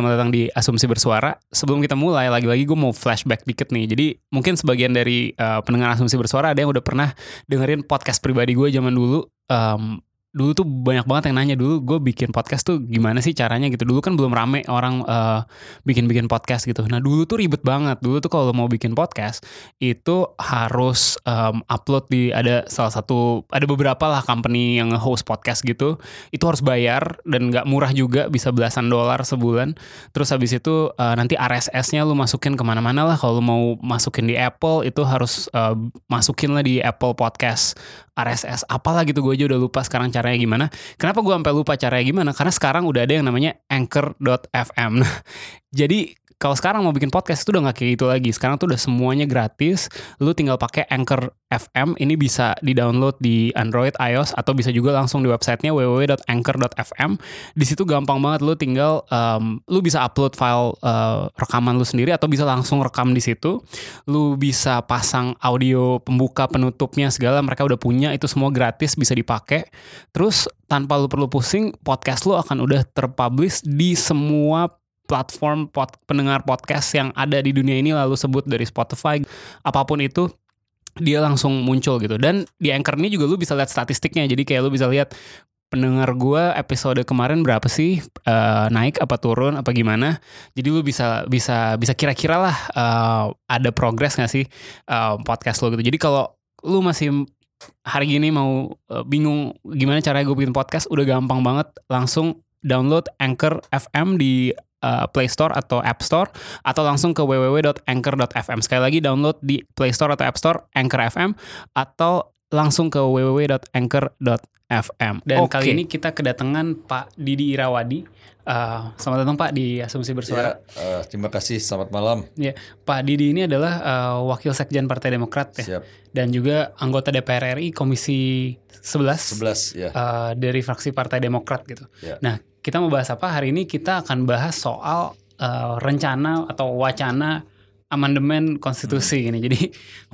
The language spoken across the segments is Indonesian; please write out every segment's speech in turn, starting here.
Selamat datang di Asumsi Bersuara. Sebelum kita mulai, lagi-lagi gue mau flashback dikit nih. Jadi mungkin sebagian dari uh, pendengar Asumsi Bersuara ada yang udah pernah dengerin podcast pribadi gue zaman dulu. Um, dulu tuh banyak banget yang nanya dulu gue bikin podcast tuh gimana sih caranya? Gitu. Dulu kan belum rame orang uh, bikin-bikin podcast gitu. Nah dulu tuh ribet banget. Dulu tuh kalau mau bikin podcast itu harus um, upload di ada salah satu ada beberapa lah company yang host podcast gitu. Itu harus bayar dan nggak murah juga bisa belasan dolar sebulan. Terus habis itu uh, nanti RSS-nya lu masukin ke mana-mana lah. Kalau mau masukin di Apple itu harus uh, masukin lah di Apple Podcast RSS apalah gitu gue aja udah lupa sekarang caranya gimana. Kenapa gue sampai lupa caranya gimana? Karena sekarang udah ada yang namanya anchor.fm. Nah, jadi kalau sekarang mau bikin podcast itu udah gak kayak gitu lagi. Sekarang tuh udah semuanya gratis. Lu tinggal pakai Anchor FM. Ini bisa di-download di Android, iOS atau bisa juga langsung di websitenya www.anchor.fm. Di situ gampang banget lu tinggal um, lu bisa upload file uh, rekaman lu sendiri atau bisa langsung rekam di situ. Lu bisa pasang audio pembuka penutupnya segala mereka udah punya itu semua gratis bisa dipakai. Terus tanpa lu perlu pusing, podcast lu akan udah terpublish di semua platform pod, pendengar podcast yang ada di dunia ini lalu sebut dari Spotify apa pun itu dia langsung muncul gitu. Dan di Anchor ini juga lu bisa lihat statistiknya. Jadi kayak lu bisa lihat pendengar gue episode kemarin berapa sih? Uh, naik apa turun apa gimana? Jadi lu bisa bisa bisa kira-kira lah uh, ada progres gak sih uh, podcast lo gitu. Jadi kalau lu masih hari gini mau uh, bingung gimana caranya gue bikin podcast udah gampang banget langsung download Anchor FM di uh, Play Store atau App Store atau langsung ke www.anchor.fm. Sekali lagi download di Play Store atau App Store Anchor FM atau langsung ke www.anchor.fm. Dan okay. kali ini kita kedatangan Pak Didi Irawadi. Uh, selamat datang Pak di Asumsi Bersuara. Ya, uh, terima kasih, selamat malam. Ya, Pak Didi ini adalah uh, Wakil Sekjen Partai Demokrat ya. Siap. Dan juga anggota DPR RI Komisi 11. 11 ya. Uh, dari fraksi Partai Demokrat gitu. Ya. Nah, kita mau bahas apa? Hari ini kita akan bahas soal uh, rencana atau wacana amandemen konstitusi hmm. ini. Jadi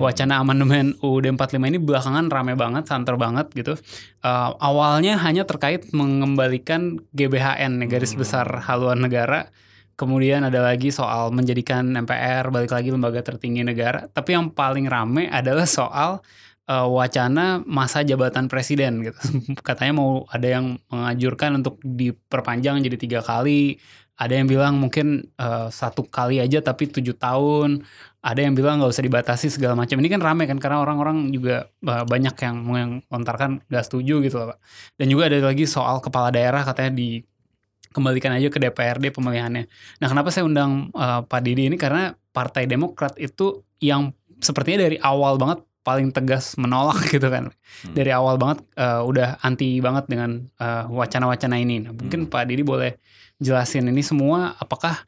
wacana amandemen UUD 45 ini belakangan rame banget, santer banget gitu. Uh, awalnya hanya terkait mengembalikan GBHN, garis hmm. besar haluan negara. Kemudian ada lagi soal menjadikan MPR balik lagi lembaga tertinggi negara. Tapi yang paling rame adalah soal uh, wacana masa jabatan presiden gitu. Katanya mau ada yang mengajurkan untuk diperpanjang jadi tiga kali ada yang bilang mungkin uh, satu kali aja tapi tujuh tahun. Ada yang bilang nggak usah dibatasi segala macam. Ini kan rame kan karena orang-orang juga uh, banyak yang melontarkan nggak setuju gitu loh pak. Dan juga ada lagi soal kepala daerah katanya dikembalikan aja ke DPRD pemilihannya. Nah kenapa saya undang uh, Pak Didi ini? Karena Partai Demokrat itu yang sepertinya dari awal banget paling tegas menolak gitu kan. Hmm. dari awal banget uh, udah anti banget dengan wacana-wacana uh, ini. Nah, mungkin hmm. Pak Didi boleh jelasin ini semua apakah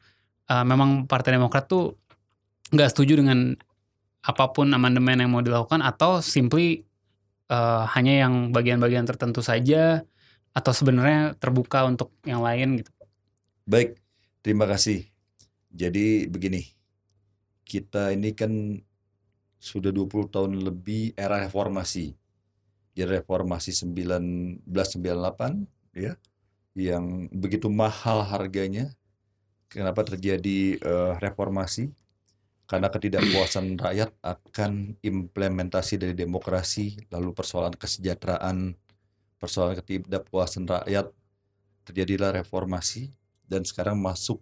uh, memang Partai Demokrat tuh nggak setuju dengan apa pun amandemen yang mau dilakukan atau simply uh, hanya yang bagian-bagian tertentu saja atau sebenarnya terbuka untuk yang lain gitu. Baik, terima kasih. Jadi begini, kita ini kan sudah 20 tahun lebih era reformasi. Jadi reformasi 1998 ya yang begitu mahal harganya. Kenapa terjadi uh, reformasi? Karena ketidakpuasan rakyat akan implementasi dari demokrasi, lalu persoalan kesejahteraan, persoalan ketidakpuasan rakyat, terjadilah reformasi dan sekarang masuk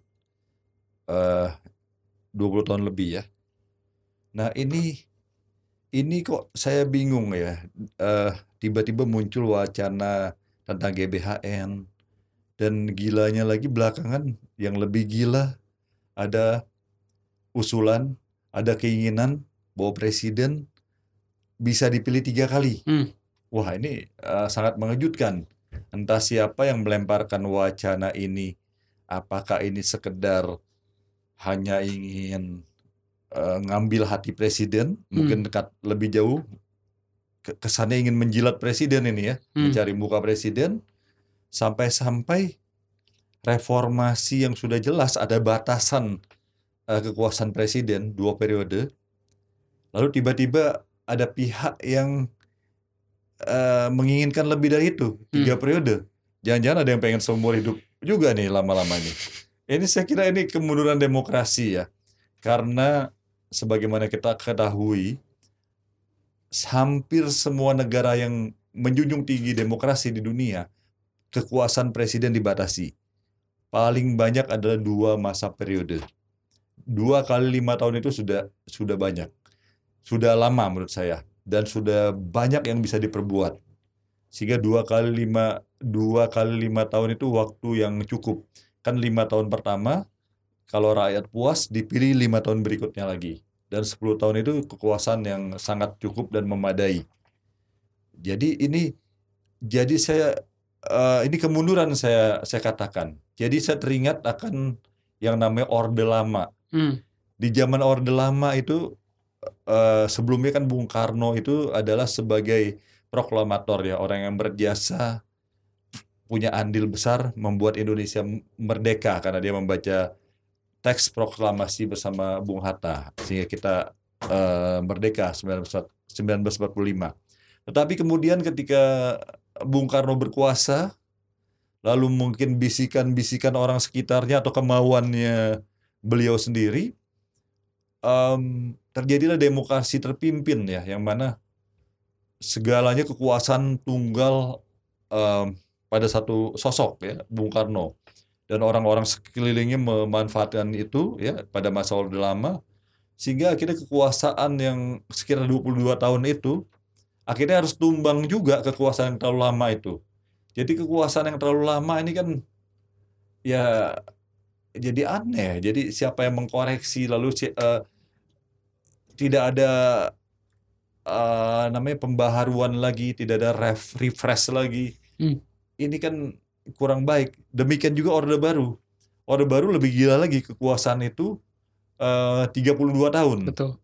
eh, uh, 20 tahun lebih ya. Nah ini ini kok saya bingung ya. tiba tiba-tiba muncul wacana tentang GBHN, dan gilanya lagi belakangan yang lebih gila ada usulan, ada keinginan bahwa presiden bisa dipilih tiga kali. Hmm. Wah ini uh, sangat mengejutkan. Entah siapa yang melemparkan wacana ini. Apakah ini sekedar hanya ingin eh, ngambil hati presiden, mungkin dekat lebih jauh ke- kesannya ingin menjilat presiden ini ya, Hmm. mencari muka presiden sampai-sampai reformasi yang sudah jelas ada batasan eh, kekuasaan presiden dua periode. Lalu tiba-tiba ada pihak yang eh, menginginkan lebih dari itu, tiga periode. Jangan-jangan ada yang pengen seumur hidup juga nih lama-lama ini. Ini saya kira ini kemunduran demokrasi ya. Karena sebagaimana kita ketahui, hampir semua negara yang menjunjung tinggi demokrasi di dunia, kekuasaan presiden dibatasi. Paling banyak adalah dua masa periode. Dua kali lima tahun itu sudah sudah banyak. Sudah lama menurut saya. Dan sudah banyak yang bisa diperbuat. Sehingga dua kali lima, dua kali lima tahun itu waktu yang cukup. Kan lima tahun pertama, kalau rakyat puas dipilih lima tahun berikutnya lagi. Dan 10 tahun itu kekuasaan yang sangat cukup dan memadai. Jadi ini, jadi saya eh, ini kemunduran saya saya katakan. Jadi saya teringat akan yang namanya Orde Lama. Hmm. Di zaman Orde Lama itu eh, sebelumnya kan Bung Karno itu adalah sebagai proklamator ya orang yang berjasa punya andil besar membuat Indonesia merdeka karena dia membaca teks proklamasi bersama Bung Hatta sehingga kita eh, merdeka 1945. Tetapi kemudian ketika Bung Karno berkuasa lalu mungkin bisikan-bisikan orang sekitarnya atau kemauannya beliau sendiri em, terjadilah demokrasi terpimpin ya yang mana segalanya kekuasaan tunggal em, pada satu sosok ya Bung Karno. Dan orang-orang sekelilingnya memanfaatkan itu ya pada masa Orde Lama sehingga akhirnya kekuasaan yang sekitar 22 tahun itu akhirnya harus tumbang juga kekuasaan yang terlalu lama itu. Jadi kekuasaan yang terlalu lama ini kan ya jadi aneh. Jadi siapa yang mengkoreksi lalu eh, tidak ada eh, namanya pembaharuan lagi, tidak ada ref, refresh lagi. Hmm. Ini kan kurang baik. Demikian juga Orde Baru. Orde Baru lebih gila lagi kekuasaan itu eh, 32 tahun. Betul.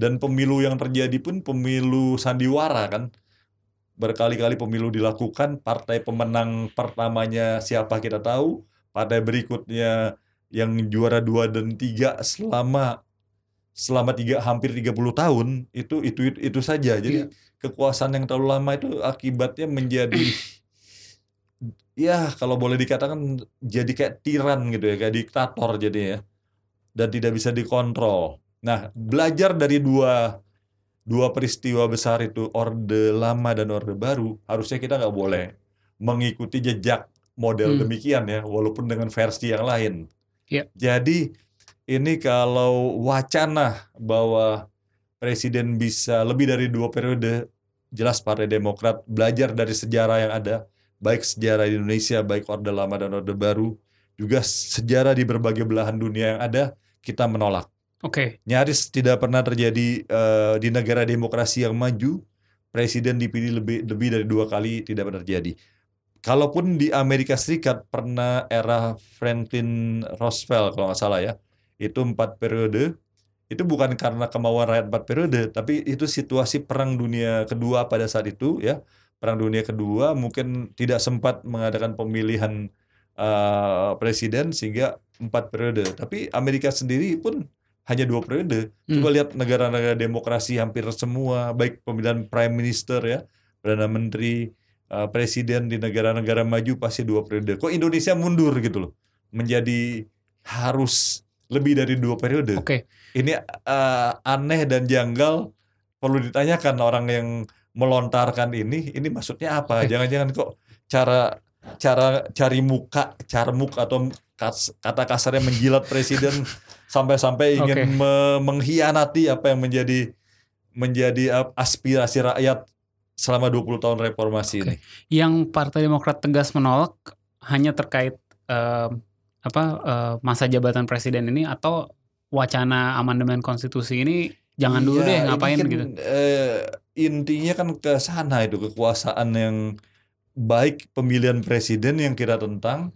Dan pemilu yang terjadi pun pemilu sandiwara kan. Berkali-kali pemilu dilakukan, partai pemenang pertamanya siapa kita tahu, partai berikutnya yang juara dua dan tiga selama selama tiga hampir 30 tahun itu itu itu, itu saja. Jadi kekuasaan yang terlalu lama itu akibatnya menjadi ya kalau boleh dikatakan jadi kayak tiran gitu ya, kayak diktator jadi ya. Dan tidak bisa dikontrol. Nah, belajar dari dua dua peristiwa besar itu Orde Lama dan Orde Baru, harusnya kita nggak boleh mengikuti jejak model Hmm. demikian ya, walaupun dengan versi yang lain. Iya. Jadi ini kalau wacana bahwa presiden bisa lebih dari dua periode, jelas Partai Demokrat belajar dari sejarah yang ada, baik sejarah di Indonesia, baik Orde Lama dan Orde Baru, juga sejarah di berbagai belahan dunia yang ada, kita menolak Oke. nyaris tidak pernah terjadi eh, di negara demokrasi yang maju presiden dipilih lebih lebih dari dua kali tidak pernah terjadi. Kalaupun di Amerika Serikat pernah era Franklin Roosevelt kalau nggak salah ya itu empat periode itu bukan karena kemauan rakyat empat periode tapi itu situasi perang dunia kedua pada saat itu ya perang dunia kedua mungkin tidak sempat mengadakan pemilihan eh, presiden sehingga empat periode tapi Amerika sendiri pun hanya dua periode Hmm. Coba lihat negara-negara demokrasi hampir semua, baik pemilihan prime minister ya, perdana menteri, eh, presiden di negara-negara maju pasti dua periode. Kok Indonesia mundur gitu loh, menjadi harus lebih dari dua periode. Oke. Ini eh, aneh dan janggal, perlu ditanyakan orang yang melontarkan ini, ini maksudnya apa? Jangan-jangan kok cara cara cari muka, carmuk atau kata kasarnya menjilat presiden sampai-sampai ingin Oke. me- mengkhianati apa yang menjadi menjadi aspirasi rakyat selama 20 tahun reformasi Oke. ini. Yang Partai Demokrat tegas menolak hanya terkait em, apa eh, masa jabatan presiden ini atau wacana amandemen konstitusi ini jangan dulu Iya, deh ngapain kan, gitu. eh, intinya kan ke sana itu kekuasaan yang baik pemilihan presiden yang kita tentang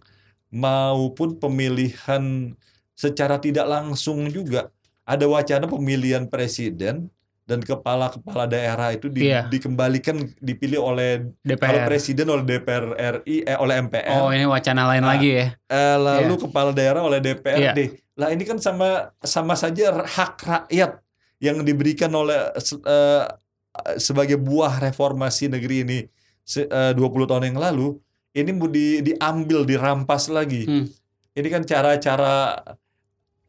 maupun pemilihan secara tidak langsung juga ada wacana pemilihan presiden dan kepala-kepala daerah itu di- Iya. dikembalikan dipilih oleh kalau DPR. presiden oleh DPR RI eh oleh MPR Oh ini wacana lain Ah, lagi ya. eh, lalu kepala daerah oleh DPRD. Lah ini kan sama sama saja hak rakyat yang diberikan oleh eh, sebagai buah reformasi negeri ini eh, 20 tahun yang lalu ini mau di- diambil dirampas lagi. Hmm. Ini kan cara-cara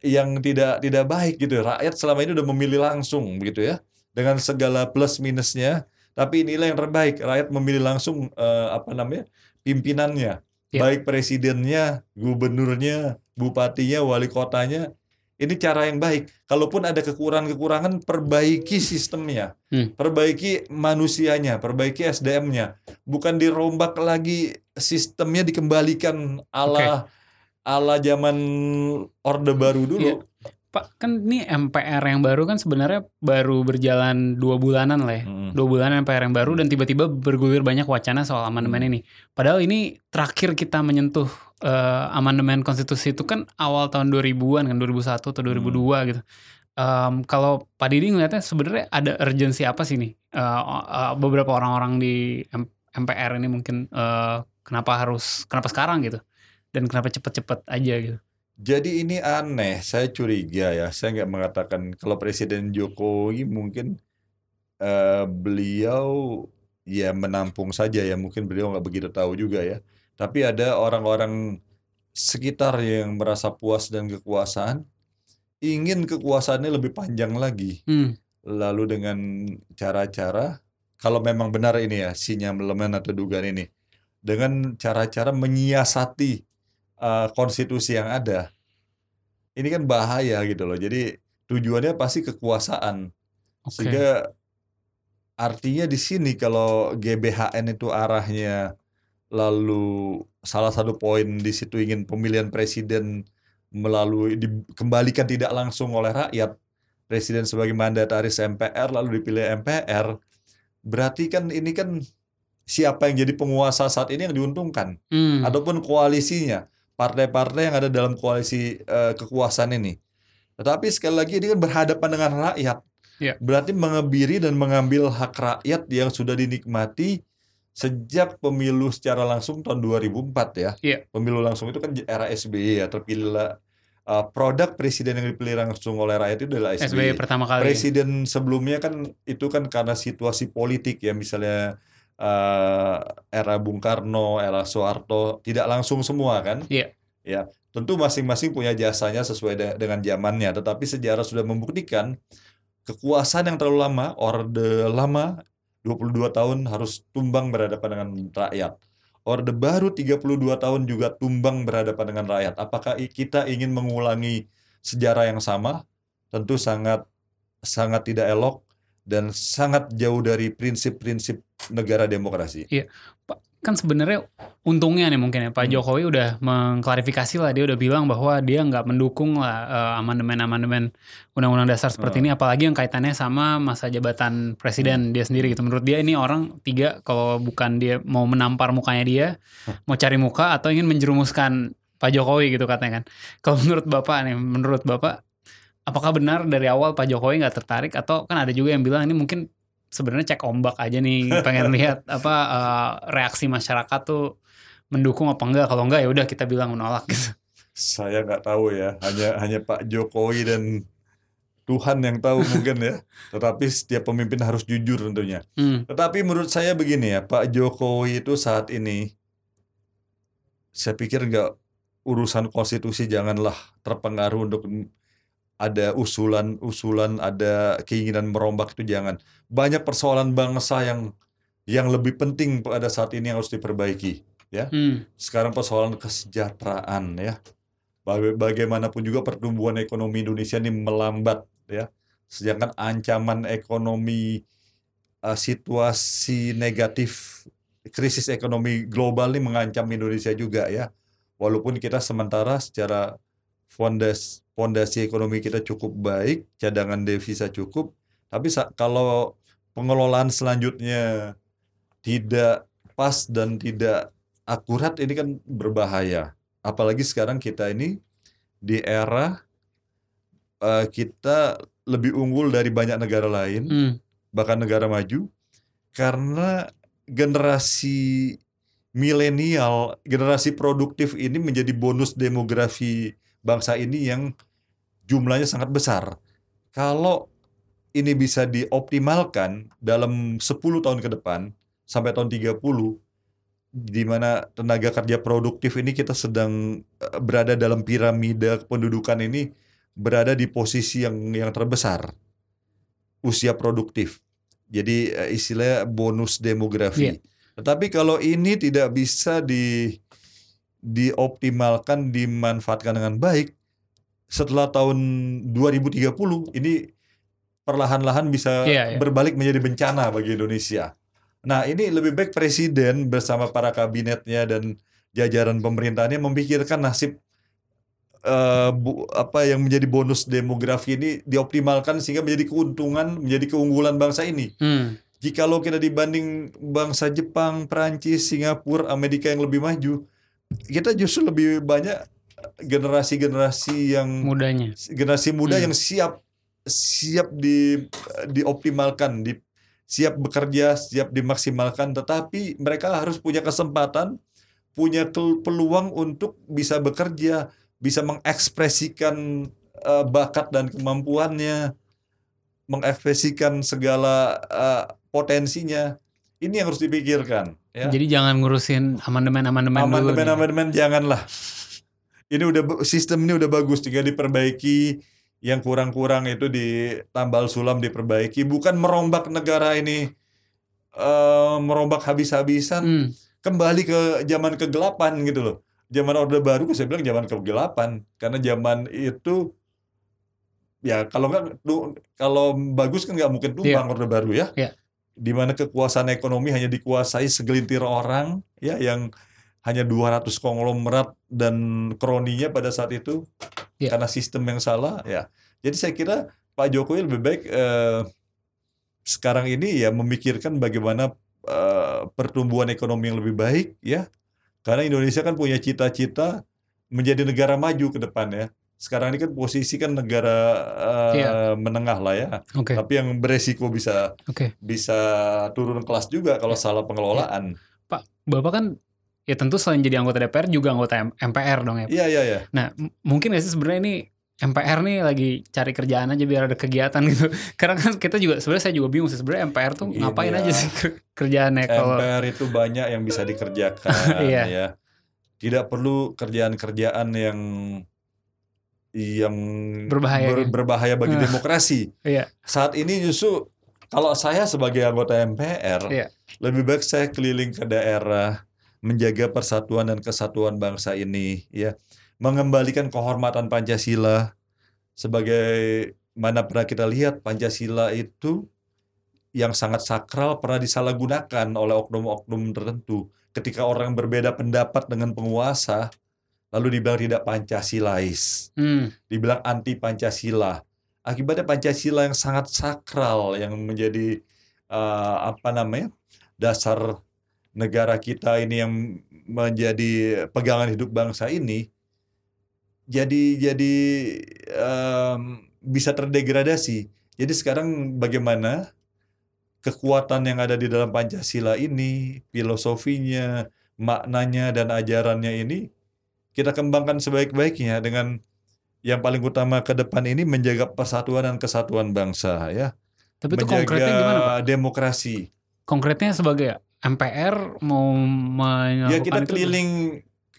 yang tidak tidak baik gitu. Rakyat selama ini udah memilih langsung begitu ya dengan segala plus minusnya. Tapi inilah yang terbaik. Rakyat memilih langsung eh, apa namanya pimpinannya, Ya. baik presidennya, gubernurnya, bupatinya, wali kotanya. Ini cara yang baik. Kalaupun ada kekurangan-kekurangan, perbaiki sistemnya, Hmm. perbaiki manusianya, perbaiki SDM-nya. Bukan dirombak lagi sistemnya dikembalikan ala ala zaman Orde Baru dulu. Iya. Pak kan ini MPR yang baru kan sebenarnya baru berjalan dua bulanan lah ya. Mm. Dua bulanan MPR yang baru dan tiba-tiba bergulir banyak wacana soal amandemen Hmm. ini. Padahal ini terakhir kita menyentuh eh, amandemen konstitusi itu kan awal tahun 2000-an kan 2001 atau 2002 gitu. Em, kalau Pak Didi ngeliatnya sebenarnya ada urgensi apa sih nih? Eh, eh, beberapa orang-orang di M- MPR ini mungkin eh, kenapa harus kenapa sekarang gitu? Dan kenapa cepet-cepet aja gitu? Jadi ini aneh, saya curiga ya. Saya nggak mengatakan kalau Presiden Jokowi mungkin eh, beliau ya menampung saja ya. Mungkin beliau nggak begitu tahu juga ya. Tapi ada orang-orang sekitar yang merasa puas dan kekuasaan, ingin kekuasaannya lebih panjang lagi. Hmm. Lalu dengan cara-cara, kalau memang benar ini ya, sinyalemen atau dugaan ini, dengan cara-cara menyiasati uh, konstitusi yang ada. Ini kan bahaya gitu loh. Jadi tujuannya pasti kekuasaan. Oke. Sehingga artinya di sini kalau GBHN itu arahnya lalu salah satu poin di situ ingin pemilihan presiden melalui dikembalikan tidak langsung oleh rakyat presiden sebagai mandataris MPR lalu dipilih MPR berarti kan ini kan siapa yang jadi penguasa saat ini yang diuntungkan Hmm. ataupun koalisinya partai-partai yang ada dalam koalisi eh, kekuasaan ini. Tetapi sekali lagi ini kan berhadapan dengan rakyat. Iya. Berarti mengebiri dan mengambil hak rakyat yang sudah dinikmati sejak pemilu secara langsung tahun 2004 ya. Iya. Pemilu langsung itu kan era SBY ya, terpilihlah eh, produk presiden yang dipilih langsung oleh rakyat itu adalah SBY. SBY pertama kali. Presiden sebelumnya kan itu kan karena situasi politik ya misalnya eh, era Bung Karno, era Soeharto tidak langsung semua kan? Iya. Ya, tentu masing-masing punya jasanya sesuai de- dengan zamannya, tetapi sejarah sudah membuktikan kekuasaan yang terlalu lama, orde lama 22 tahun harus tumbang berhadapan dengan rakyat. Orde baru 32 tahun juga tumbang berhadapan dengan rakyat. Apakah kita ingin mengulangi sejarah yang sama? Tentu sangat sangat tidak elok dan sangat jauh dari prinsip-prinsip negara demokrasi. kan sebenarnya untungnya nih mungkin ya Pak Hmm. Jokowi udah mengklarifikasi lah dia udah bilang bahwa dia nggak mendukung lah eh, amandemen-amandemen undang-undang dasar seperti Hmm. ini apalagi yang kaitannya sama masa jabatan presiden dia sendiri gitu menurut dia ini orang tiga kalau bukan dia mau menampar mukanya dia mau cari muka atau ingin menjerumuskan Pak Jokowi gitu katanya kan kalau menurut bapak nih menurut bapak apakah benar dari awal Pak Jokowi nggak tertarik atau kan ada juga yang bilang ini mungkin sebenarnya cek ombak aja nih pengen lihat apa eh, reaksi masyarakat tuh mendukung apa enggak kalau enggak ya udah kita bilang menolak gitu. Saya nggak tahu ya, hanya hanya Pak Jokowi dan Tuhan yang tahu mungkin ya. Tetapi setiap pemimpin harus jujur tentunya. Hmm, Tetapi menurut saya begini ya, Pak Jokowi itu saat ini, saya pikir nggak urusan konstitusi janganlah terpengaruh untuk ada usulan-usulan, ada keinginan merombak itu jangan. Banyak persoalan bangsa yang yang lebih penting pada saat ini yang harus diperbaiki. hmm, Sekarang persoalan kesejahteraan ya. Baga- Bagaimanapun juga pertumbuhan ekonomi Indonesia ini melambat ya. Sedangkan ancaman ekonomi eh, situasi negatif krisis ekonomi global ini mengancam Indonesia juga ya. Walaupun kita sementara secara fondas fondasi ekonomi kita cukup baik, cadangan devisa cukup, tapi kalau pengelolaan selanjutnya tidak pas dan tidak akurat ini kan berbahaya. Apalagi sekarang kita ini di era eh, kita lebih unggul dari banyak negara lain, Hmm. bahkan negara maju, karena generasi milenial, generasi produktif ini menjadi bonus demografi bangsa ini yang jumlahnya sangat besar. Kalau ini bisa dioptimalkan dalam 10 tahun ke depan sampai tahun 30 di mana tenaga kerja produktif ini kita sedang eh, berada dalam piramida pendudukan ini berada di posisi yang yang terbesar usia produktif. Jadi eh, istilahnya bonus demografi. Iya. Tetapi kalau ini tidak bisa di dioptimalkan, dimanfaatkan dengan baik, setelah tahun 2030 ini perlahan-lahan bisa Iya, iya. berbalik menjadi bencana bagi Indonesia. Nah, ini lebih baik presiden bersama para kabinetnya dan jajaran pemerintahnya memikirkan nasib eh, bu- apa yang menjadi bonus demografi ini dioptimalkan sehingga menjadi keuntungan, menjadi keunggulan bangsa ini. Hmm. Jikalau kita dibanding bangsa Jepang, Perancis, Singapura, Amerika yang lebih maju, kita justru lebih banyak generasi-generasi yang Mudanya. generasi muda Hmm. yang siap siap di dioptimalkan, di siap bekerja, siap dimaksimalkan, tetapi mereka harus punya kesempatan, punya peluang untuk bisa bekerja, bisa mengekspresikan eh, bakat dan kemampuannya, mengekspresikan segala eh, potensinya. Ini yang harus dipikirkan. Ya. Jadi jangan ngurusin amandemen-amandemen. Amandemen-amandemen janganlah. Ini udah sistem ini udah bagus tinggal diperbaiki. Yang kurang-kurang itu ditambal sulam diperbaiki, bukan merombak negara ini eh, merombak habis-habisan, Hmm. kembali ke zaman kegelapan gitu loh. Zaman Orde Baru saya bilang zaman kegelapan karena zaman itu ya kalau nggak kalau bagus kan nggak mungkin tumbang Orde Baru ya. Iya. Di mana kekuasaan ekonomi hanya dikuasai segelintir orang ya yang hanya 200 konglomerat dan kroninya pada saat itu Iya. karena sistem yang salah ya. Jadi saya kira Pak Jokowi lebih baik eh, sekarang ini ya memikirkan bagaimana eh, pertumbuhan ekonomi yang lebih baik ya. Karena Indonesia kan punya cita-cita menjadi negara maju ke depan ya. Sekarang ini kan posisi kan negara eh, Iya. menengah lah ya. Oke. Tapi yang beresiko bisa Oke. bisa turun kelas juga kalau Ya. salah pengelolaan. Pak, Bapak kan ya tentu selain jadi anggota DPR juga anggota M- MPR dong ya. Iya iya iya. Nah, m- mungkin gak sih sebenarnya ini MPR nih lagi cari kerjaan aja biar ada kegiatan gitu. Karena kan kita juga sebenarnya saya juga bingung sih sebenarnya MPR tuh Gini ngapain ya. aja sih ker- kerjaannya kalau MPR itu banyak yang bisa dikerjakan Iya. ya. Tidak perlu kerjaan-kerjaan yang yang Berbahaya ber- ya? berbahaya bagi Ah. demokrasi. Iya. Saat ini justru kalau saya sebagai anggota MPR Iya. lebih baik saya keliling ke daerah menjaga persatuan dan kesatuan bangsa ini ya. Mengembalikan kehormatan Pancasila sebagai mana pernah kita lihat Pancasila itu yang sangat sakral pernah disalahgunakan oleh oknum-oknum tertentu. Ketika orang berbeda pendapat dengan penguasa, lalu dibilang tidak Pancasilais, Hmm, dibilang anti Pancasila. Akibatnya Pancasila yang sangat sakral yang menjadi eh, apa namanya dasar negara kita ini yang menjadi pegangan hidup bangsa ini jadi jadi em, bisa terdegradasi. Jadi sekarang bagaimana kekuatan yang ada di dalam Pancasila ini, filosofinya, maknanya dan ajarannya ini kita kembangkan sebaik-baiknya dengan yang paling utama ke depan ini menjaga persatuan dan kesatuan bangsa ya. tapi itu menjaga konkretnya gimana Pak? demokrasi. Konkretnya sebagai MPR mau Ya melakukan kita itu keliling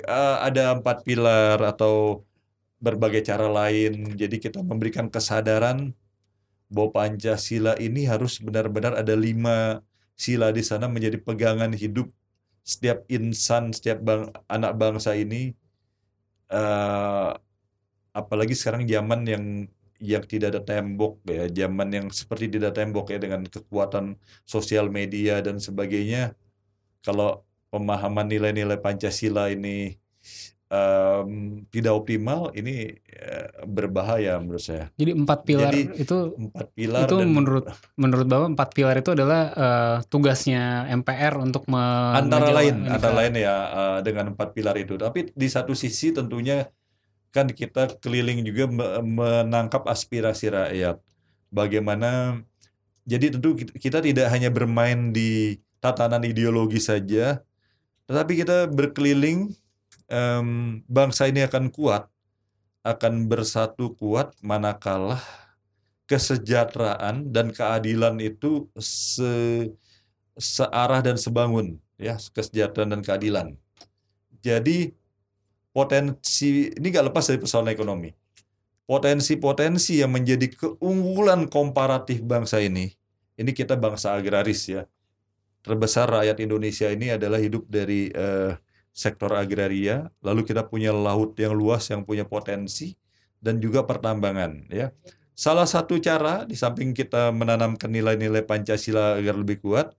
eh, ada empat pilar atau berbagai cara lain. Jadi kita memberikan kesadaran bahwa Pancasila ini harus benar-benar ada lima sila di sana menjadi pegangan hidup setiap insan, setiap bang, anak bangsa ini. Eh, apalagi sekarang zaman yang yang tidak ada tembok ya, zaman yang seperti tidak tembok ya dengan kekuatan sosial media dan sebagainya. Kalau pemahaman nilai-nilai Pancasila ini em, tidak optimal, ini eh, berbahaya menurut saya. Jadi empat pilar Jadi, itu Empat pilar itu dan menurut menurut Bapak empat pilar itu adalah eh, tugasnya MPR untuk me- antara lain, ini antara lain ya eh, dengan empat pilar itu. Tapi di satu sisi tentunya kan kita keliling juga me- menangkap aspirasi rakyat. Bagaimana jadi tentu kit- kita tidak hanya bermain di tatanan ideologi saja, tetapi kita berkeliling em, bangsa ini akan kuat, akan bersatu kuat manakala kesejahteraan dan keadilan itu se searah dan sebangun ya kesejahteraan dan keadilan. Jadi potensi ini nggak lepas dari persoalan ekonomi. Potensi-potensi yang menjadi keunggulan komparatif bangsa ini, ini kita bangsa agraris ya. Terbesar rakyat Indonesia ini adalah hidup dari eh, sektor agraria, lalu kita punya laut yang luas yang punya potensi dan juga pertambangan ya. Salah satu cara di samping kita menanamkan nilai-nilai Pancasila agar lebih kuat,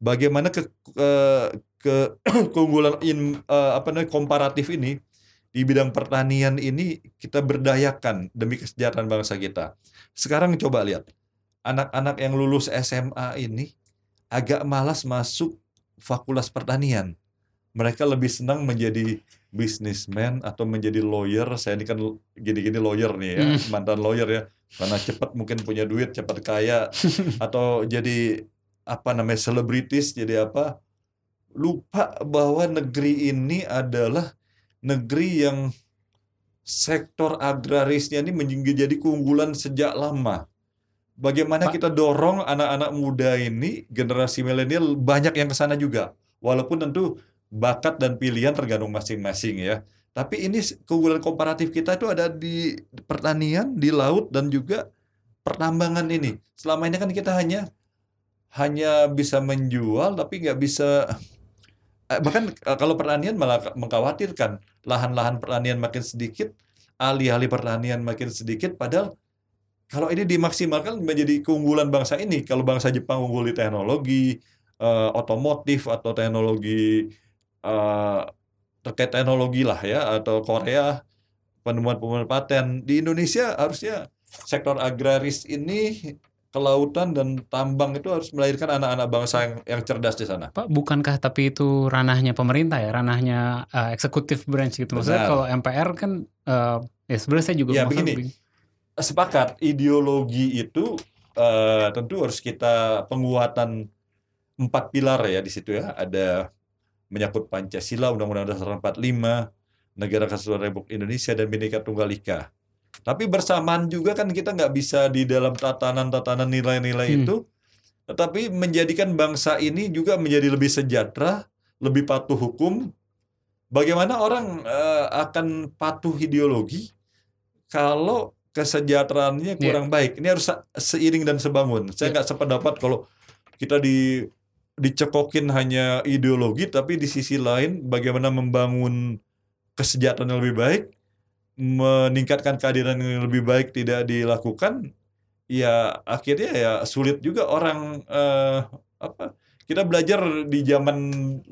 bagaimana ke, ke, ke keunggulan in, eh, apa namanya komparatif ini di bidang pertanian ini kita berdayakan demi kesejahteraan bangsa kita. Sekarang coba lihat anak-anak yang lulus SMA ini agak malas masuk fakultas pertanian. Mereka lebih senang menjadi businessman atau menjadi lawyer. Saya ini kan gini-gini lawyer nih ya, Hmm. mantan lawyer ya. Karena cepat mungkin punya duit, cepat kaya atau jadi apa namanya selebritis jadi apa lupa bahwa negeri ini adalah negeri yang sektor agrarisnya ini menjadi keunggulan sejak lama. Bagaimana Pak. kita dorong anak-anak muda ini generasi milenial banyak yang ke sana juga. Walaupun tentu bakat dan pilihan tergantung masing-masing ya. Tapi ini keunggulan komparatif kita itu ada di pertanian, di laut dan juga pertambangan ini. Selama ini kan kita hanya hanya bisa menjual tapi nggak bisa eh, bahkan eh, kalau pertanian malah mengkhawatirkan lahan-lahan pertanian makin sedikit, alih-alih pertanian makin sedikit padahal kalau ini dimaksimalkan menjadi keunggulan bangsa ini. Kalau bangsa Jepang unggul di teknologi eh, otomotif atau teknologi eh, terkait teknologi lah ya atau Korea penemuan-penemuan paten di Indonesia harusnya sektor agraris ini kelautan dan tambang itu harus melahirkan anak-anak bangsa yang, yang cerdas di sana. Pak, bukankah tapi itu ranahnya pemerintah ya, ranahnya uh, eksekutif branch gitu. Maksudnya Benar. kalau MPR kan uh, ya sebenarnya saya juga Ya, begini. begini. Sepakat ideologi itu eh, tentu harus kita penguatan empat pilar ya di situ ya. Ada menyangkut Pancasila, Undang-Undang Dasar 45, Negara Kesatuan Republik Indonesia dan Bhinneka Tunggal Ika. Tapi bersamaan juga kan kita nggak bisa di dalam tatanan-tatanan nilai-nilai Hmm. itu, tetapi menjadikan bangsa ini juga menjadi lebih sejahtera, lebih patuh hukum. Bagaimana orang eh, akan patuh ideologi kalau kesejahteraannya Iya. kurang baik? Ini harus se- seiring dan sebangun. Saya Iya. nggak sependapat kalau kita di dicekokin hanya ideologi, tapi di sisi lain bagaimana membangun kesejahteraan yang lebih baik, meningkatkan keadilan yang lebih baik tidak dilakukan, ya akhirnya ya sulit juga orang eh, apa kita belajar di zaman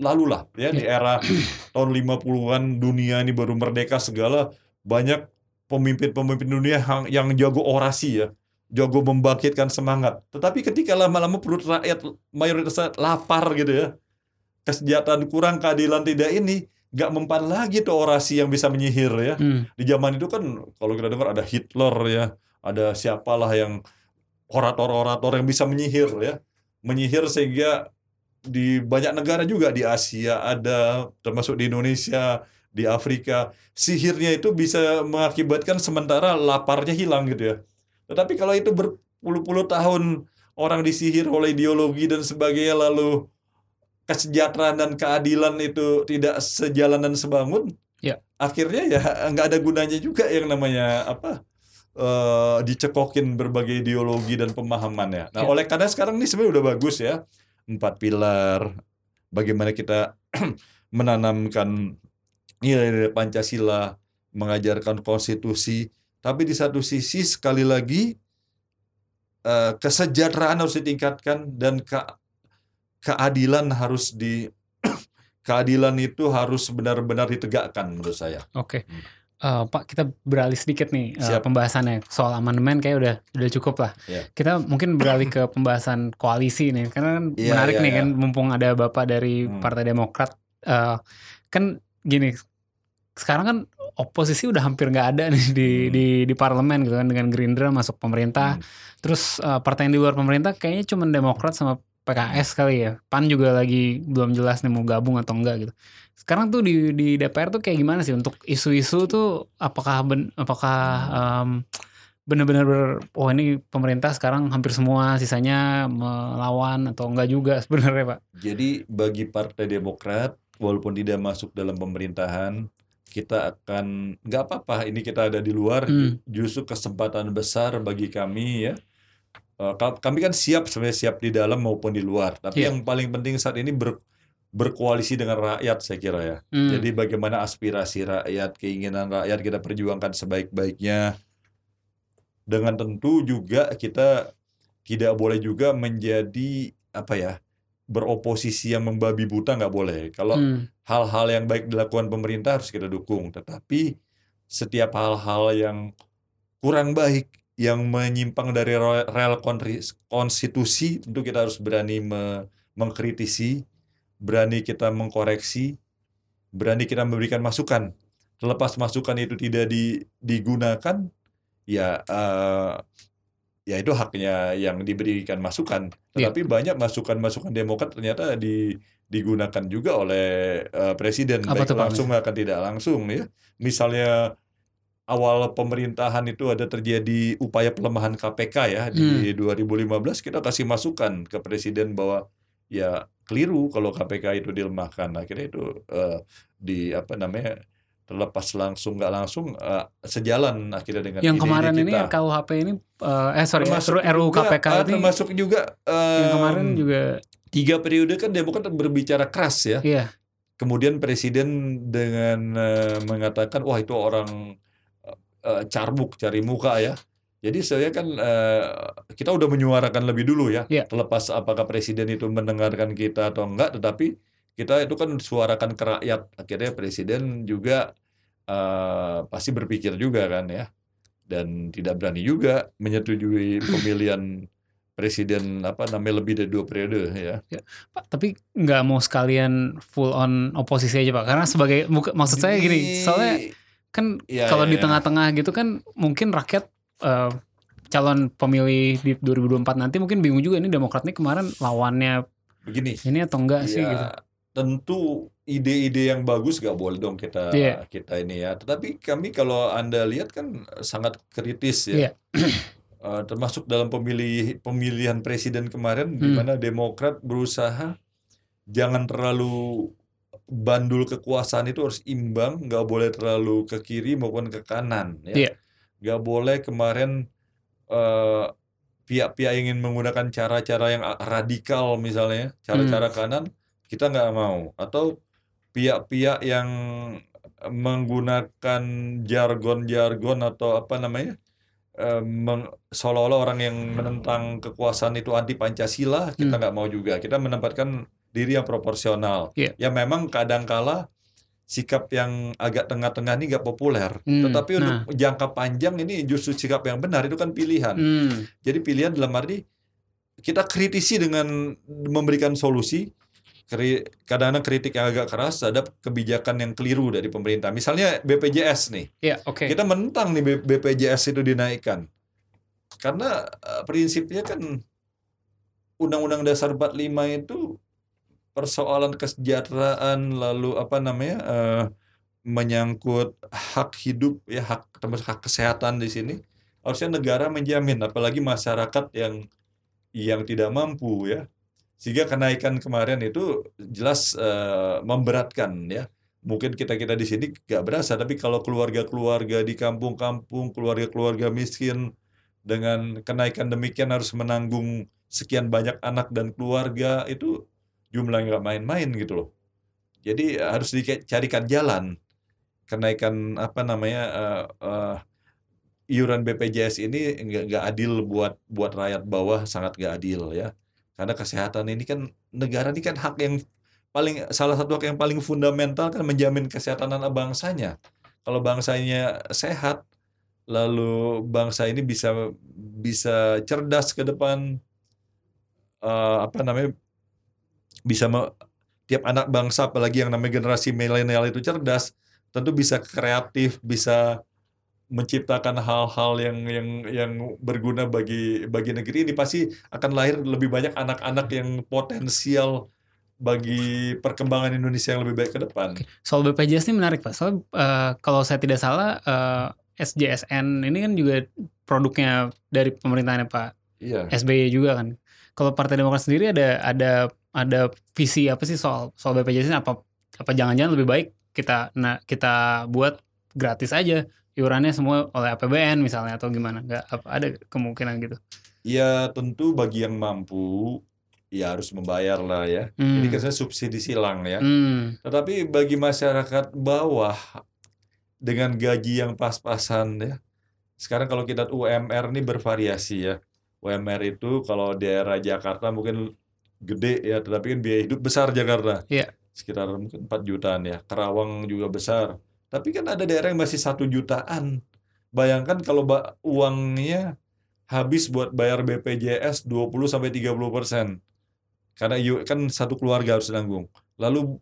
lalu lah ya di era tahun 50-an dunia ini baru merdeka segala banyak pemimpin-pemimpin dunia yang jago orasi ya jago membangkitkan semangat tetapi ketika lama-lama perut rakyat mayoritas lapar gitu ya kesejahteraan kurang keadilan tidak ini nggak mempan lagi tuh orasi yang bisa menyihir ya Hmm. di zaman itu kan kalau kita dengar ada Hitler ya, ada siapalah yang orator-orator yang bisa menyihir ya, menyihir sehingga di banyak negara juga di Asia ada, termasuk di Indonesia, di Afrika, sihirnya itu bisa mengakibatkan sementara laparnya hilang gitu ya. Tetapi kalau itu berpuluh-puluh tahun orang disihir oleh ideologi dan sebagainya lalu kesejahteraan dan keadilan itu tidak sejalan dan sebangun, Ya. akhirnya ya nggak ada gunanya juga yang namanya apa eh, dicekokin berbagai ideologi dan pemahamannya. Nah, Ya. oleh karena sekarang ini sebenarnya udah bagus ya empat pilar, bagaimana kita menanamkan nilai-nilai Pancasila, mengajarkan konstitusi, tapi di satu sisi sekali lagi eh, kesejahteraan harus ditingkatkan dan ke- keadilan harus di keadilan itu harus benar-benar ditegakkan menurut saya. Oke. Hmm. Eh, Pak, kita beralih sedikit nih eh, Siap. pembahasannya soal amandemen kayak udah udah cukup lah. Ya. Kita mungkin beralih ke pembahasan koalisi nih, karena kan Iya, menarik iya, nih iya. kan, mumpung ada bapak dari Hmm. Partai Demokrat, Eh, kan gini, sekarang kan oposisi udah hampir nggak ada nih di Hmm. di di parlemen gitu kan dengan Gerindra masuk pemerintah. Hmm. Terus eh, partai yang di luar pemerintah kayaknya cuma Demokrat sama PKS kali ya. PAN juga lagi belum jelas nih mau gabung atau enggak gitu. Sekarang tuh di di DPR tuh kayak gimana sih untuk isu-isu tuh apakah ben, apakah em, benar-benar ber- oh ini pemerintah sekarang hampir semua sisanya melawan atau enggak juga sebenarnya Pak. Jadi bagi Partai Demokrat, walaupun tidak masuk dalam pemerintahan, kita akan nggak apa-apa. Ini kita ada di luar, Hmm. justru kesempatan besar bagi kami ya. Eh, ka- Kami kan siap sebenarnya siap di dalam maupun di luar. Tapi Iya. yang paling penting saat ini ber- berkoalisi dengan rakyat saya kira ya. Hmm. Jadi bagaimana aspirasi rakyat, keinginan rakyat kita perjuangkan sebaik-baiknya. Dengan tentu juga kita tidak boleh juga menjadi apa ya beroposisi yang membabi buta nggak boleh. Kalau Hmm. hal-hal yang baik dilakukan pemerintah harus kita dukung. Tetapi setiap hal-hal yang kurang baik, yang menyimpang dari rel konstitusi, tentu kita harus berani me- mengkritisi, berani kita mengkoreksi, berani kita memberikan masukan. Terlepas masukan itu tidak di- digunakan, ya eh, ya itu haknya yang diberikan masukan. Iya. Tetapi banyak masukan-masukan Demokrat ternyata di digunakan juga oleh eh, presiden Apa baik langsung akan tidak langsung ya. Misalnya awal pemerintahan itu ada terjadi upaya pelemahan KPK ya di Hmm. 2015 kita kasih masukan ke presiden bahwa ya keliru kalau KPK itu dilemahkan. Akhirnya itu eh, di apa namanya terlepas langsung nggak langsung eh, sejalan akhirnya dengan Yang ide-ide kemarin ini kita. RKUHP ini eh eh sorry Termasuk RUU juga, KPK ah, ini termasuk juga yang kemarin em, juga tiga periode kan Demokrat berbicara keras ya. iya Kemudian presiden dengan eh, mengatakan wah itu orang eh, carbuk cari muka ya. Jadi saya kan eh, kita udah menyuarakan lebih dulu ya. Iya. Terlepas apakah presiden itu mendengarkan kita atau enggak, tetapi kita itu kan suarakan ke rakyat. Akhirnya presiden juga eh, pasti berpikir juga kan ya. Dan tidak berani juga menyetujui pemilihan presiden apa namanya lebih dari dua periode ya. Pak tapi nggak mau sekalian full on oposisi aja Pak karena sebagai buka- maksud saya gini soalnya kan Ya, kalau ya, di ya. tengah-tengah gitu kan mungkin rakyat eh, calon pemilih di 2024 nanti mungkin bingung juga ini Demokrat ini kemarin lawannya begini. ini atau enggak sih Ya, gitu. Tentu ide-ide yang bagus gak boleh dong kita Iya. kita ini ya. Tetapi kami kalau anda lihat kan sangat kritis Iya. ya. Eh, termasuk dalam pemilih pemilihan presiden kemarin di Hmm. mana Demokrat berusaha jangan terlalu bandul kekuasaan itu harus imbang, nggak boleh terlalu ke kiri maupun ke kanan ya. Iya. Nggak boleh kemarin eh, pihak-pihak yang ingin menggunakan cara-cara yang radikal misalnya, cara-cara kanan kita nggak mau atau pihak-pihak yang menggunakan jargon-jargon atau apa namanya eh, meng- seolah-olah orang yang menentang kekuasaan itu anti Pancasila kita Hmm. nggak mau juga kita menempatkan diri yang proporsional Iya. ya memang kadangkala sikap yang agak tengah-tengah ini nggak populer Hmm, tetapi nah. untuk jangka panjang ini justru sikap yang benar itu kan pilihan Hmm, jadi pilihan dalam arti kita kritisi dengan memberikan solusi. Kadang-kadang kritik yang agak keras terhadap kebijakan yang keliru dari pemerintah. Misalnya BPJS nih. ya oke. Kita menentang nih BPJS itu dinaikkan. Karena eh, prinsipnya kan Undang-Undang Dasar 45 itu persoalan kesejahteraan lalu apa namanya eh, menyangkut hak hidup ya hak termasuk hak kesehatan di sini harusnya negara menjamin apalagi masyarakat yang yang tidak mampu ya sehingga kenaikan kemarin itu jelas eh, memberatkan ya. Mungkin kita kita di sini gak berasa tapi kalau keluarga-keluarga di kampung-kampung keluarga-keluarga miskin dengan kenaikan demikian harus menanggung sekian banyak anak dan keluarga itu jumlahnya nggak main-main gitu loh. Jadi harus dicarikan jalan. Kenaikan apa namanya eh, eh, iuran BPJS ini nggak nggak adil buat buat rakyat bawah sangat nggak adil ya karena kesehatan ini kan negara ini kan hak yang paling salah satu hak yang paling fundamental kan menjamin kesehatan anak bangsanya. Kalau bangsanya sehat lalu bangsa ini bisa bisa cerdas ke depan eh, apa namanya bisa me- tiap anak bangsa apalagi yang namanya generasi milenial itu cerdas tentu bisa kreatif, bisa menciptakan hal-hal yang yang yang berguna bagi bagi negeri ini pasti akan lahir lebih banyak anak-anak yang potensial bagi perkembangan Indonesia yang lebih baik ke depan. Oke. Soal BPJS ini menarik Pak. Soal eh, kalau saya tidak salah eh, SJSN ini kan juga produknya dari pemerintahannya Pak Iya. SBY juga kan. Kalau Partai Demokrat sendiri ada ada ada visi apa sih soal soal BPJS ini apa apa jangan-jangan lebih baik kita nah kita buat gratis aja iurannya semua oleh APBN misalnya atau gimana? Nggak apa ada kemungkinan gitu. Ya tentu bagi yang mampu ya harus membayar lah ya. Hmm. Ini kan saya subsidi silang ya. Hmm. Tetapi bagi masyarakat bawah dengan gaji yang pas-pasan ya. Sekarang kalau kita UMR ini bervariasi ya. UMR itu kalau daerah Jakarta mungkin gede ya, tetapi kan biaya hidup besar Jakarta. Iya. Sekitar mungkin 4 jutaan ya. Kerawang juga besar. Tapi kan ada daerah yang masih satu jutaan. Bayangkan kalau uangnya habis buat bayar BPJS 20 sampai 30 persen. Karena yu- kan satu keluarga harus nanggung. Lalu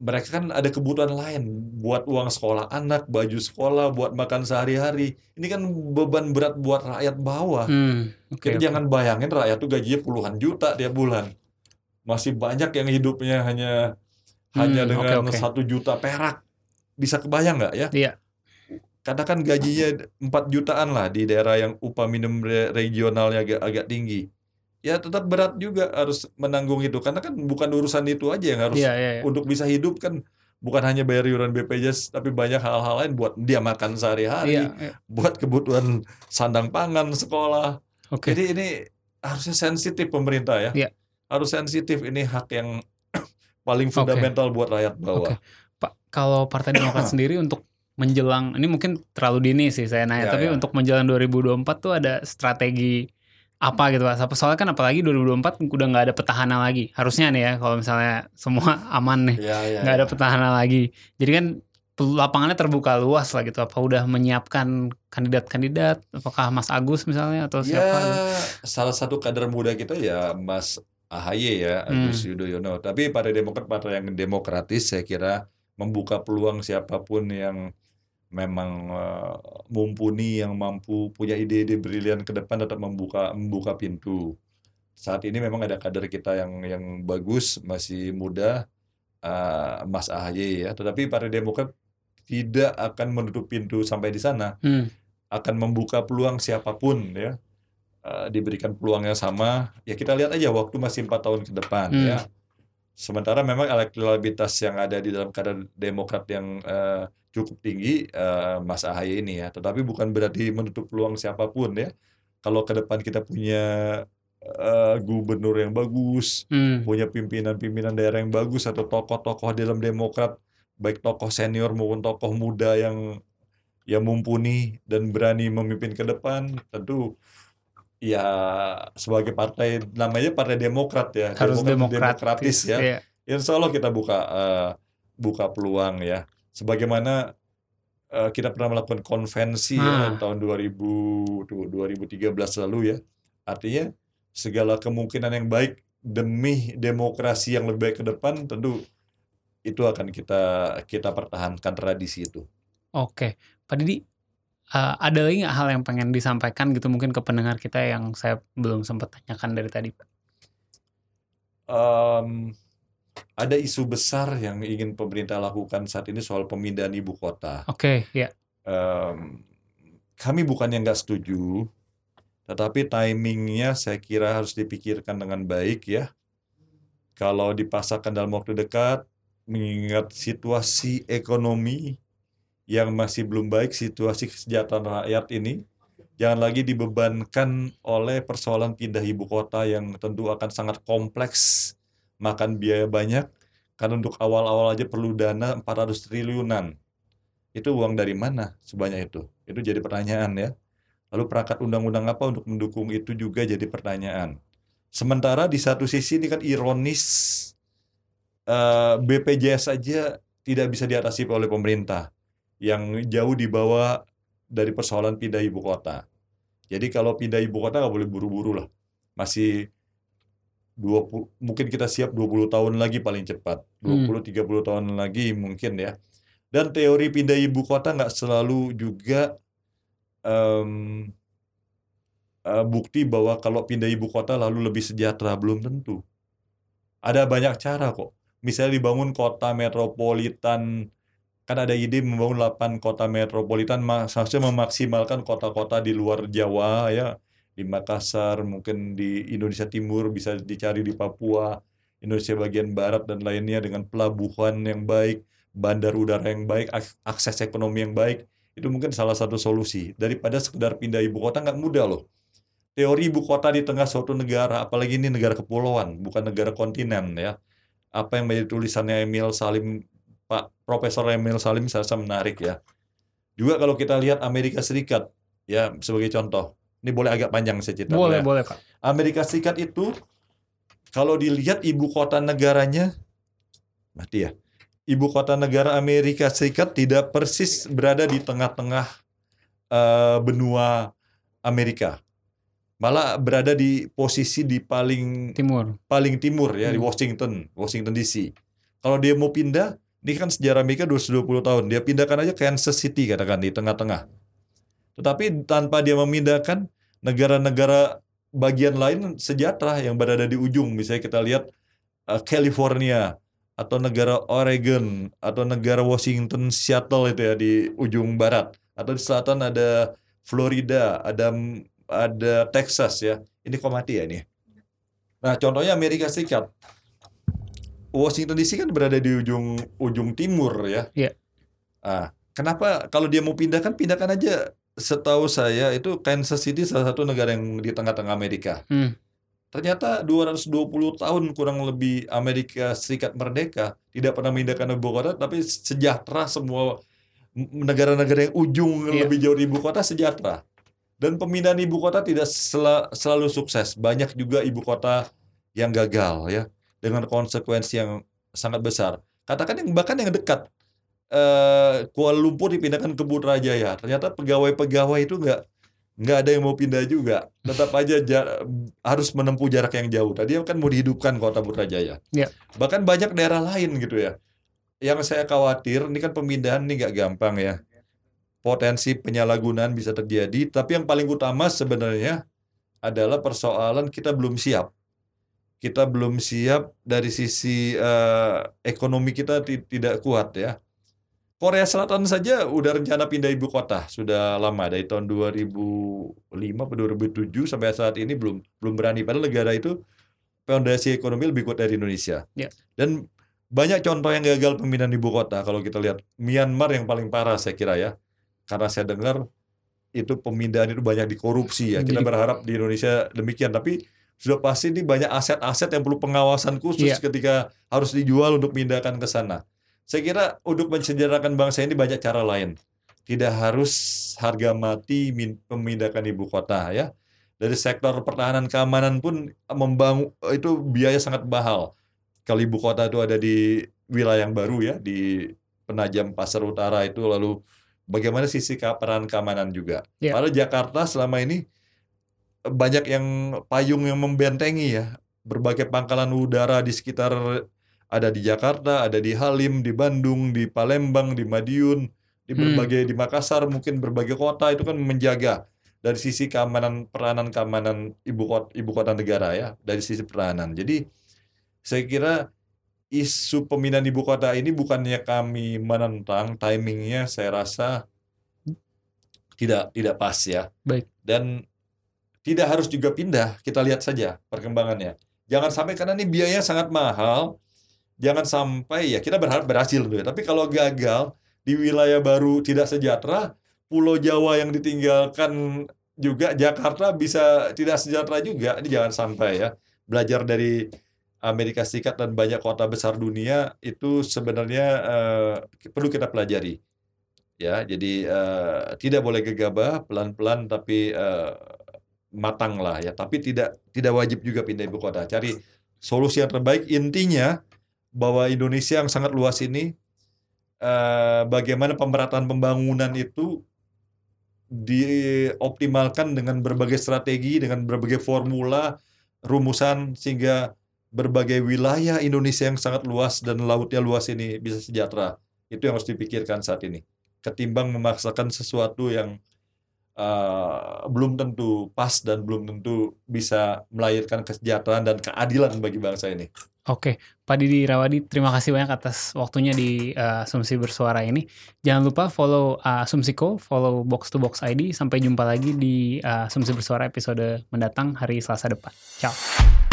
mereka kan ada kebutuhan lain buat uang sekolah anak, baju sekolah, buat makan sehari-hari. Ini kan beban berat buat rakyat bawah. Hmm. Oke. Jadi oke. jangan bayangin rakyat tuh gajinya puluhan juta tiap bulan. Masih banyak yang hidupnya hanya hanya Hmm, dengan oke, oke. satu juta perak. Bisa kebayang nggak ya? Iya. Katakan gajinya 4 jutaan lah di daerah yang upah minimum re- regionalnya agak agak tinggi. Ya tetap berat juga harus menanggung itu karena kan bukan urusan itu aja yang harus Iya, iya, iya. untuk bisa hidup kan bukan hanya bayar iuran BPJS tapi banyak hal-hal lain buat dia makan sehari-hari, Iya, iya. buat kebutuhan sandang pangan sekolah. Oke. Jadi ini harusnya sensitif pemerintah ya. Iya. Harus sensitif ini hak yang paling fundamental buat rakyat bawah. Oke. Pak, kalau Partai Demokrat sendiri untuk menjelang ini mungkin terlalu dini sih saya nanya, Ya, tapi ya. untuk menjelang 2024 tuh ada strategi apa gitu Pak? Soalnya kan apalagi 2024 udah nggak ada petahana lagi. Harusnya nih ya kalau misalnya semua aman nih, Ya, ya, nggak ada ya. petahana lagi. Jadi kan lapangannya terbuka luas lah gitu. Apa udah menyiapkan kandidat-kandidat? Apakah Mas Agus misalnya atau Ya, siapa? gitu? salah satu kader muda kita ya Mas AHY ya, Hmm. Agus Yudhoyono. Tapi Partai Demokrat partai yang demokratis saya kira membuka peluang siapa pun yang memang eh, mumpuni, yang mampu punya ide-ide brilian ke depan tetap membuka membuka pintu. Saat ini memang ada kader kita yang yang bagus, masih muda, eh, Mas AHY ya. Tetapi Partai Demokrat tidak akan menutup pintu sampai di sana Hmm. akan membuka peluang siapa pun ya Eh, diberikan peluang yang sama ya kita lihat aja waktu masih empat tahun ke depan Hmm. ya sementara memang elektabilitas yang ada di dalam kader Demokrat yang eh, cukup tinggi eh, Mas AHY ini ya tetapi bukan berarti menutup peluang siapa pun ya kalau ke depan kita punya eh, gubernur yang bagus Hmm. punya pimpinan-pimpinan daerah yang bagus atau tokoh-tokoh dalam Demokrat baik tokoh senior maupun tokoh muda yang yang mumpuni dan berani memimpin ke depan tentu ya sebagai partai namanya Partai Demokrat ya Harus Demokrat demokratis, demokratis ya Iya. Insya Allah kita buka eh, buka peluang ya sebagaimana eh, kita pernah melakukan konvensi Ah. ya tahun 2000 tuh, 2013 lalu ya artinya segala kemungkinan yang baik demi demokrasi yang lebih baik ke depan tentu itu akan kita kita pertahankan tradisi itu. Oke, Pak Didi, eh, ada lagi nggak hal yang pengen disampaikan gitu mungkin ke pendengar kita yang saya belum sempat tanyakan dari tadi, Pak? Em, ada isu besar yang ingin pemerintah lakukan saat ini soal pemindahan ibu kota. Oke, ya. Em, kami bukan yang nggak setuju, tetapi timingnya saya kira harus dipikirkan dengan baik ya. Kalau dipasarkan dalam waktu dekat, mengingat situasi ekonomi yang masih belum baik, situasi kesejahteraan rakyat ini, jangan lagi dibebankan oleh persoalan pindah ibu kota yang tentu akan sangat kompleks, makan biaya banyak, karena untuk awal-awal aja perlu dana 400 triliunan. Itu uang dari mana sebanyak itu? Itu jadi pertanyaan ya. Lalu perangkat undang-undang apa untuk mendukung itu juga jadi pertanyaan. Sementara di satu sisi ini kan ironis eh, BPJS saja tidak bisa diatasi oleh pemerintah yang jauh di bawah dari persoalan pindah ibu kota. Jadi kalau pindah ibu kota nggak boleh buru-buru lah. Masih 20 mungkin kita siap 20 tahun lagi paling cepat. 20 30 tahun lagi mungkin ya. Dan teori pindah ibu kota nggak selalu juga em, eh, bukti bahwa kalau pindah ibu kota lalu lebih sejahtera belum tentu. Ada banyak cara kok. Misalnya dibangun kota metropolitan kan ada ide membangun 8 kota metropolitan ma- seharusnya memaksimalkan kota-kota di luar Jawa ya. Di Makassar mungkin di Indonesia Timur bisa dicari di Papua Indonesia bagian barat dan lainnya dengan pelabuhan yang baik bandar udara yang baik ak- akses ekonomi yang baik. Itu mungkin salah satu solusi. Daripada sekedar pindah ibu kota nggak mudah loh. Teori ibu kota di tengah suatu negara apalagi ini negara kepulauan bukan negara kontinen ya. Apa yang menjadi tulisannya Emil Salim Pak Profesor Emil Salim saya rasa menarik ya. Juga kalau kita lihat Amerika Serikat ya sebagai contoh. Ini boleh agak panjang saya cerita. Boleh, ya. boleh, Pak. Amerika Serikat itu kalau dilihat ibu kota negaranya mati ya. Ibu kota negara Amerika Serikat tidak persis berada di tengah-tengah eh, benua Amerika. Malah berada di posisi di paling Timur. paling timur ya di Hmm. Washington, Washington DC. Kalau dia mau pindah, ini kan sejarah Amerika 220 tahun. Dia pindahkan aja Kansas City katakan di tengah-tengah. Tetapi tanpa dia memindahkan negara-negara bagian lain sejahtera yang berada di ujung. Misalnya kita lihat uh, California atau negara Oregon atau negara Washington Seattle itu ya di ujung barat atau di selatan ada Florida, ada ada Texas ya. Ini kok ya ini. Nah, contohnya Amerika Serikat. Washington DC kan berada di ujung ujung timur ya. Iya. Ah, kenapa kalau dia mau pindah kan pindahkan aja. Setahu saya itu Kansas City salah satu negara yang di tengah-tengah Amerika. Hmm. Ternyata 220 tahun kurang lebih Amerika Serikat merdeka tidak pernah memindahkan ibu kota tapi sejahtera semua negara-negara yang ujung Iya. lebih jauh dari ibu kota sejahtera. Dan pemindahan ibu kota tidak sela- selalu sukses. Banyak juga ibu kota yang gagal ya dengan konsekuensi yang sangat besar. Katakan yang bahkan yang dekat eh, Kuala Lumpur dipindahkan ke Putrajaya. Ternyata pegawai-pegawai itu nggak nggak ada yang mau pindah juga. Tetap aja ja- harus menempuh jarak yang jauh. Tadi kan mau dihidupkan kota Putrajaya. Iya. Bahkan banyak daerah lain gitu ya. Yang saya khawatir ini kan pemindahan ini nggak gampang ya. Potensi penyalahgunaan bisa terjadi. Tapi yang paling utama sebenarnya adalah persoalan kita belum siap. Kita belum siap dari sisi eh, ekonomi kita ti- tidak kuat ya. Korea Selatan saja udah rencana pindah ibu kota sudah lama dari tahun 2005 atau 2007 sampai saat ini belum belum berani padahal negara itu fondasi ekonomi lebih kuat dari Indonesia. Ya. Dan banyak contoh yang gagal pemindahan ibu kota kalau kita lihat Myanmar yang paling parah saya kira ya. Karena saya dengar itu pemindahan itu banyak dikorupsi ya. Kita berharap di Indonesia demikian tapi sudah pasti ini banyak aset-aset yang perlu pengawasan khusus Iya. ketika harus dijual untuk pindahkan ke sana. Saya kira untuk mensejarahkan bangsa ini banyak cara lain. Tidak harus harga mati min- memindahkan ibu kota ya. Dari sektor pertahanan keamanan pun membangun itu biaya sangat mahal. Kalau ibu kota itu ada di wilayah yang baru ya di Penajam Pasar Utara itu lalu bagaimana sisi peran keamanan juga. Ya. Padahal Jakarta selama ini banyak yang payung yang membentengi ya. Berbagai pangkalan udara di sekitar ada di Jakarta, ada di Halim, di Bandung, di Palembang, di Madiun, di Hmm. berbagai di Makassar, mungkin berbagai kota itu kan menjaga dari sisi keamanan peranan keamanan ibu kota ibu kota negara ya, dari sisi pertahanan. Jadi saya kira isu pemindahan ibu kota ini bukannya kami menentang timingnya saya rasa tidak tidak pas ya. Baik. Dan tidak harus juga pindah, kita lihat saja perkembangannya. Jangan sampai karena ini biayanya sangat mahal, jangan sampai ya kita berharap berhasil ya. Tapi kalau gagal di wilayah baru tidak sejahtera, Pulau Jawa yang ditinggalkan juga Jakarta bisa tidak sejahtera juga. Ini jangan sampai ya. Belajar dari Amerika Serikat dan banyak kota besar dunia itu sebenarnya eh, perlu kita pelajari. Ya, jadi eh, tidak boleh gegabah, pelan-pelan tapi eh, matang lah ya. Tapi tidak tidak wajib juga pindah ibu kota. Cari solusi yang terbaik. Intinya bahwa Indonesia yang sangat luas ini eh, bagaimana pemerataan pembangunan itu dioptimalkan dengan berbagai strategi, dengan berbagai formula, rumusan sehingga berbagai wilayah Indonesia yang sangat luas dan lautnya luas ini bisa sejahtera. Itu yang harus dipikirkan saat ini. Ketimbang memaksakan sesuatu yang uh, belum tentu pas dan belum tentu bisa melahirkan kesejahteraan dan keadilan bagi bangsa ini. Oke, Pak Didi Rawadi, terima kasih banyak atas waktunya di uh, Asumsi Bersuara ini. Jangan lupa follow uh, Asumsiko, follow Box to Box ID. Sampai jumpa lagi di uh, Asumsi Bersuara episode mendatang hari Selasa depan. Ciao.